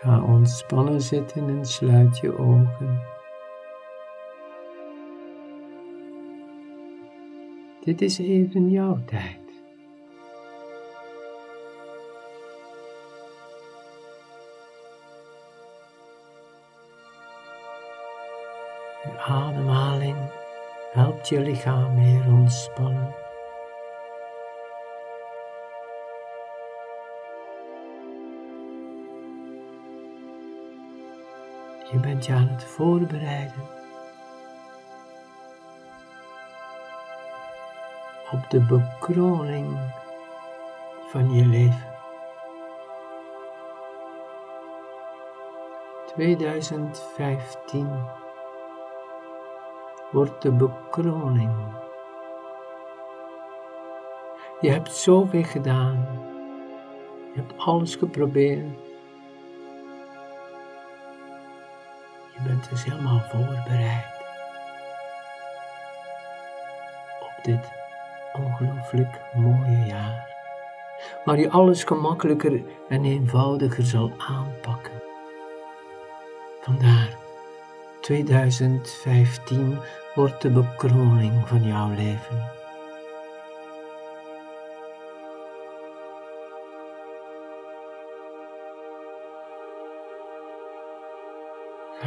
Ga ontspannen zitten en sluit je ogen. Dit is even jouw tijd. De ademhaling helpt je lichaam meer ontspannen. Je bent je aan het voorbereiden op de bekroning van je leven. 2015 wordt de bekroning. Je hebt zoveel gedaan. Je hebt alles geprobeerd. Je bent dus helemaal voorbereid op dit ongelooflijk mooie jaar, waar je alles gemakkelijker en eenvoudiger zal aanpakken. Vandaar 2015 wordt de bekroning van jouw leven.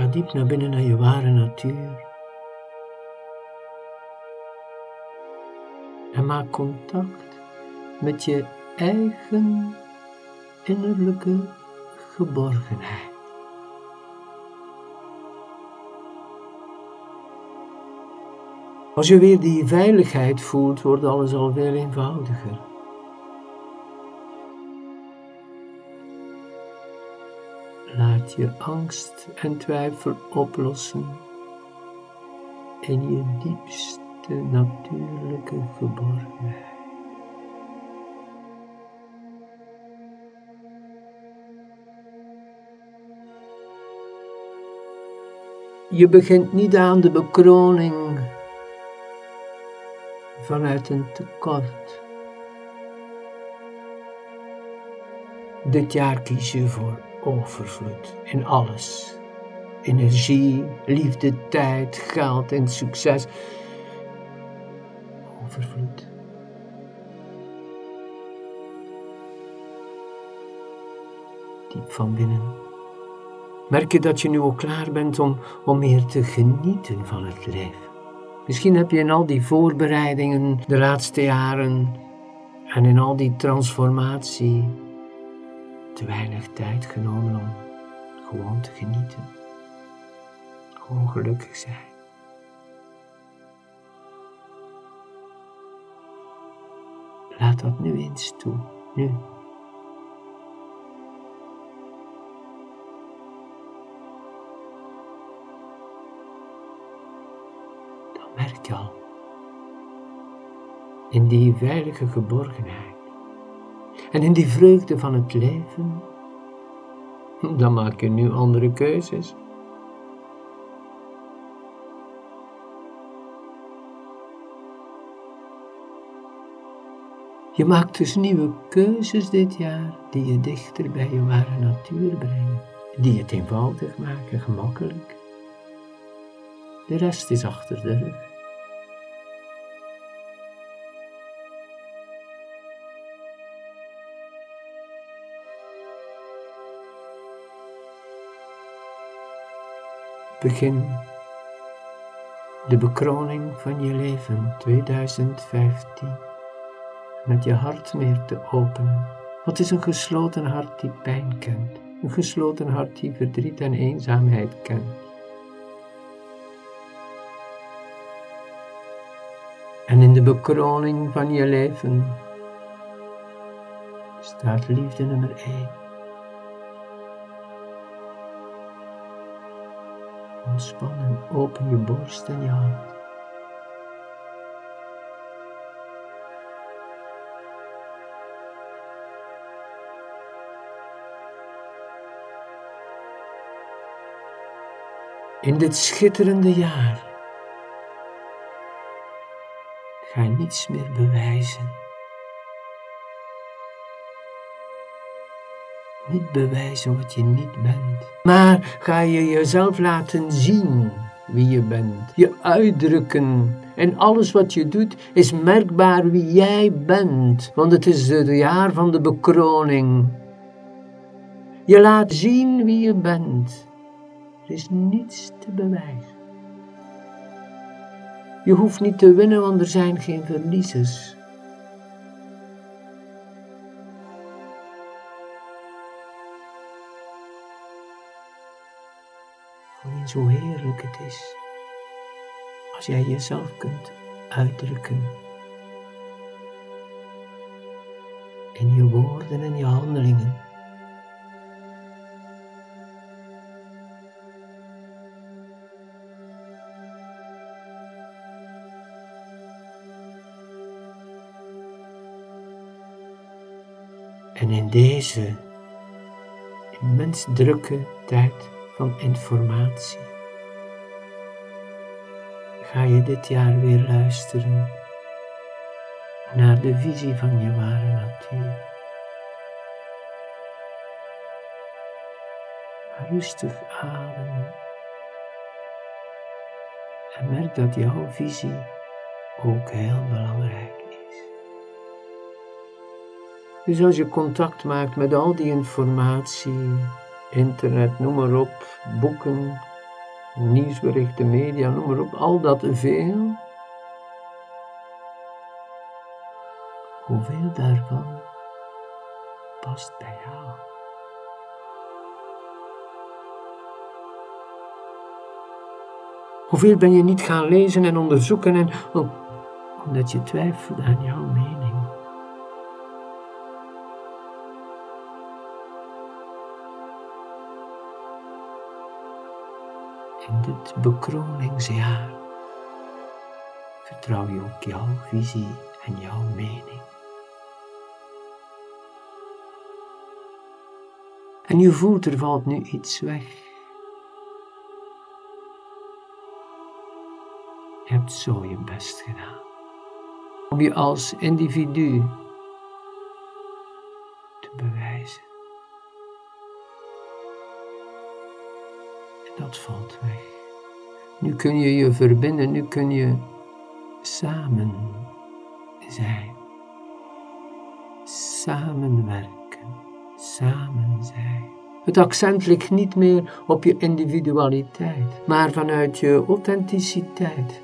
Ga diep naar binnen naar je ware natuur. En maak contact met je eigen innerlijke geborgenheid. Als je weer die veiligheid voelt, wordt alles al veel eenvoudiger. Laat je angst en twijfel oplossen in je diepste natuurlijke geborgenheid. Je begint niet aan de bekroning vanuit een tekort. Dit jaar kies je voor overvloed in alles. Energie, liefde, tijd, geld en succes. Overvloed. Diep van binnen. Merk je dat je nu al klaar bent om, om meer te genieten van het leven? Misschien heb je in al die voorbereidingen de laatste jaren en in al die transformatie te weinig tijd genomen om gewoon te genieten. Gewoon gelukkig zijn. Laat dat nu eens toe, nu. Dan merk je al in die veilige geborgenheid en in die vreugde van het leven, dan maak je nu andere keuzes. Je maakt dus nieuwe keuzes dit jaar die je dichter bij je ware natuur brengen, die het eenvoudig maken, gemakkelijk. De rest is achter de rug. Begin de bekroning van je leven 2015 met je hart meer te openen. Wat is een gesloten hart die pijn kent? Een gesloten hart die verdriet en eenzaamheid kent. En in de bekroning van je leven staat liefde nummer 1. Ontspan en open je borst en je hart. In dit schitterende jaar ga niets meer bewijzen. Niet bewijzen wat je niet bent, maar ga je jezelf laten zien wie je bent, je uitdrukken. En alles wat je doet is merkbaar wie jij bent, want het is het jaar van de bekroning. Je laat zien wie je bent. Er is niets te bewijzen. Je hoeft niet te winnen, want er zijn geen verliezers. Voel hoe heerlijk het is als jij jezelf kunt uitdrukken in je woorden en je handelingen. En in deze immens drukke tijd van informatie ga je dit jaar weer luisteren naar de visie van je ware natuur. Rustig ademen en merk dat jouw visie ook heel belangrijk dus als je contact maakt met al die informatie, internet, noem maar op, boeken, nieuwsberichten, media, noem maar op, al dat veel, hoeveel daarvan past bij jou? Hoeveel ben je niet gaan lezen en onderzoeken en omdat je twijfelt aan jouw in dit bekroningsjaar vertrouw je op jouw visie en jouw mening. En je voelt er valt nu iets weg. Je hebt zo je best gedaan om je als individu dat valt weg. Nu kun je je verbinden, nu kun je samen zijn. Samenwerken, samen zijn. Het accent ligt niet meer op je individualiteit, maar vanuit je authenticiteit.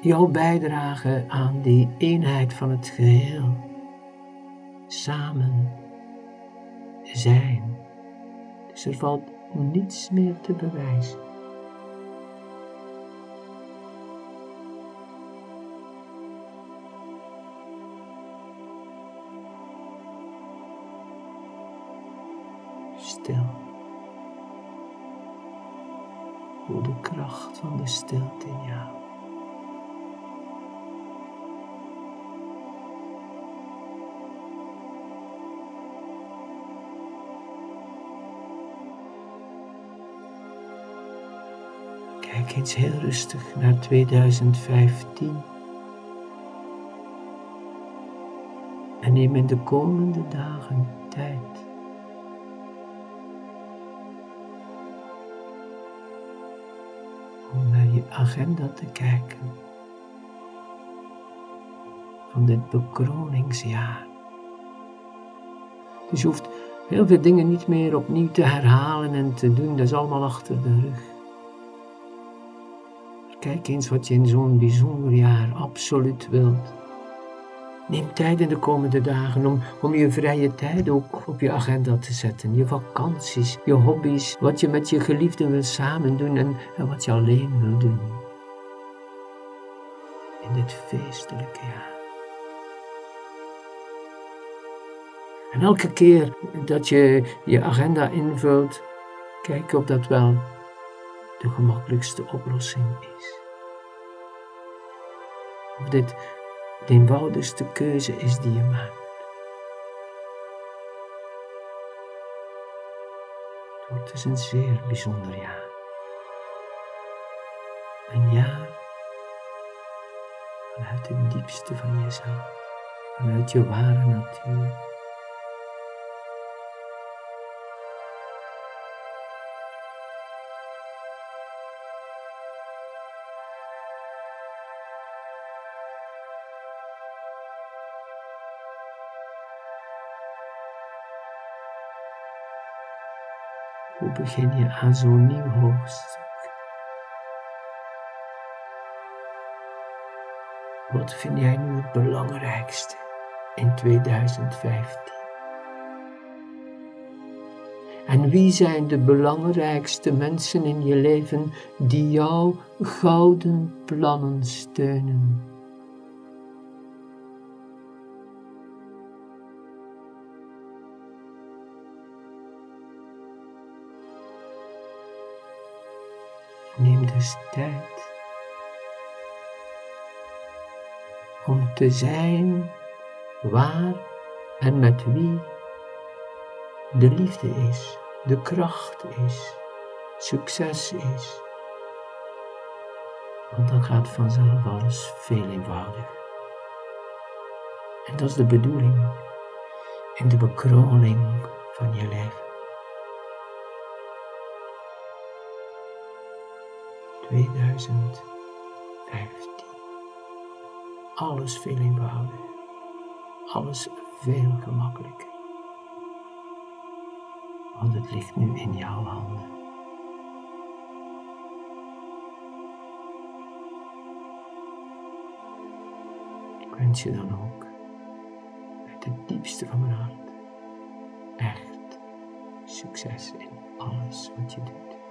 Jouw bijdrage aan die eenheid van het geheel. Samen zijn. Dus er valt niets meer te bewijzen. Stil. Voel de kracht van de stilte in jou. Kijk eens heel rustig naar 2015. En neem in de komende dagen tijd. Om naar je agenda te kijken van dit bekroningsjaar. Dus je hoeft heel veel dingen niet meer opnieuw te herhalen en te doen, dat is allemaal achter de rug. Kijk eens wat je in zo'n bijzonder jaar absoluut wilt. Neem tijd in de komende dagen om, om je vrije tijd ook op je agenda te zetten. Je vakanties, je hobby's, wat je met je geliefden wil samen doen en, en wat je alleen wil doen. In dit feestelijke jaar. En elke keer dat je je agenda invult, kijk of dat wel de gemakkelijkste oplossing is. Of dit de eenvoudigste keuze is die je maakt. Het wordt dus een zeer bijzonder jaar. Een jaar vanuit het diepste van jezelf, vanuit je ware natuur. Hoe begin je aan zo'n nieuw hoofdstuk? Wat vind jij nu het belangrijkste in 2015? En wie zijn de belangrijkste mensen in je leven die jouw gouden plannen steunen? Neem dus tijd om te zijn waar en met wie de liefde is, de kracht is, succes is. Want dan gaat vanzelf alles veel eenvoudiger. En dat is de bedoeling in de bekroning van je leven. 2015. Alles veel eenvoudiger. Alles veel gemakkelijker. Want het ligt nu in jouw handen. Ik wens je dan ook uit het diepste van mijn hart echt succes in alles wat je doet.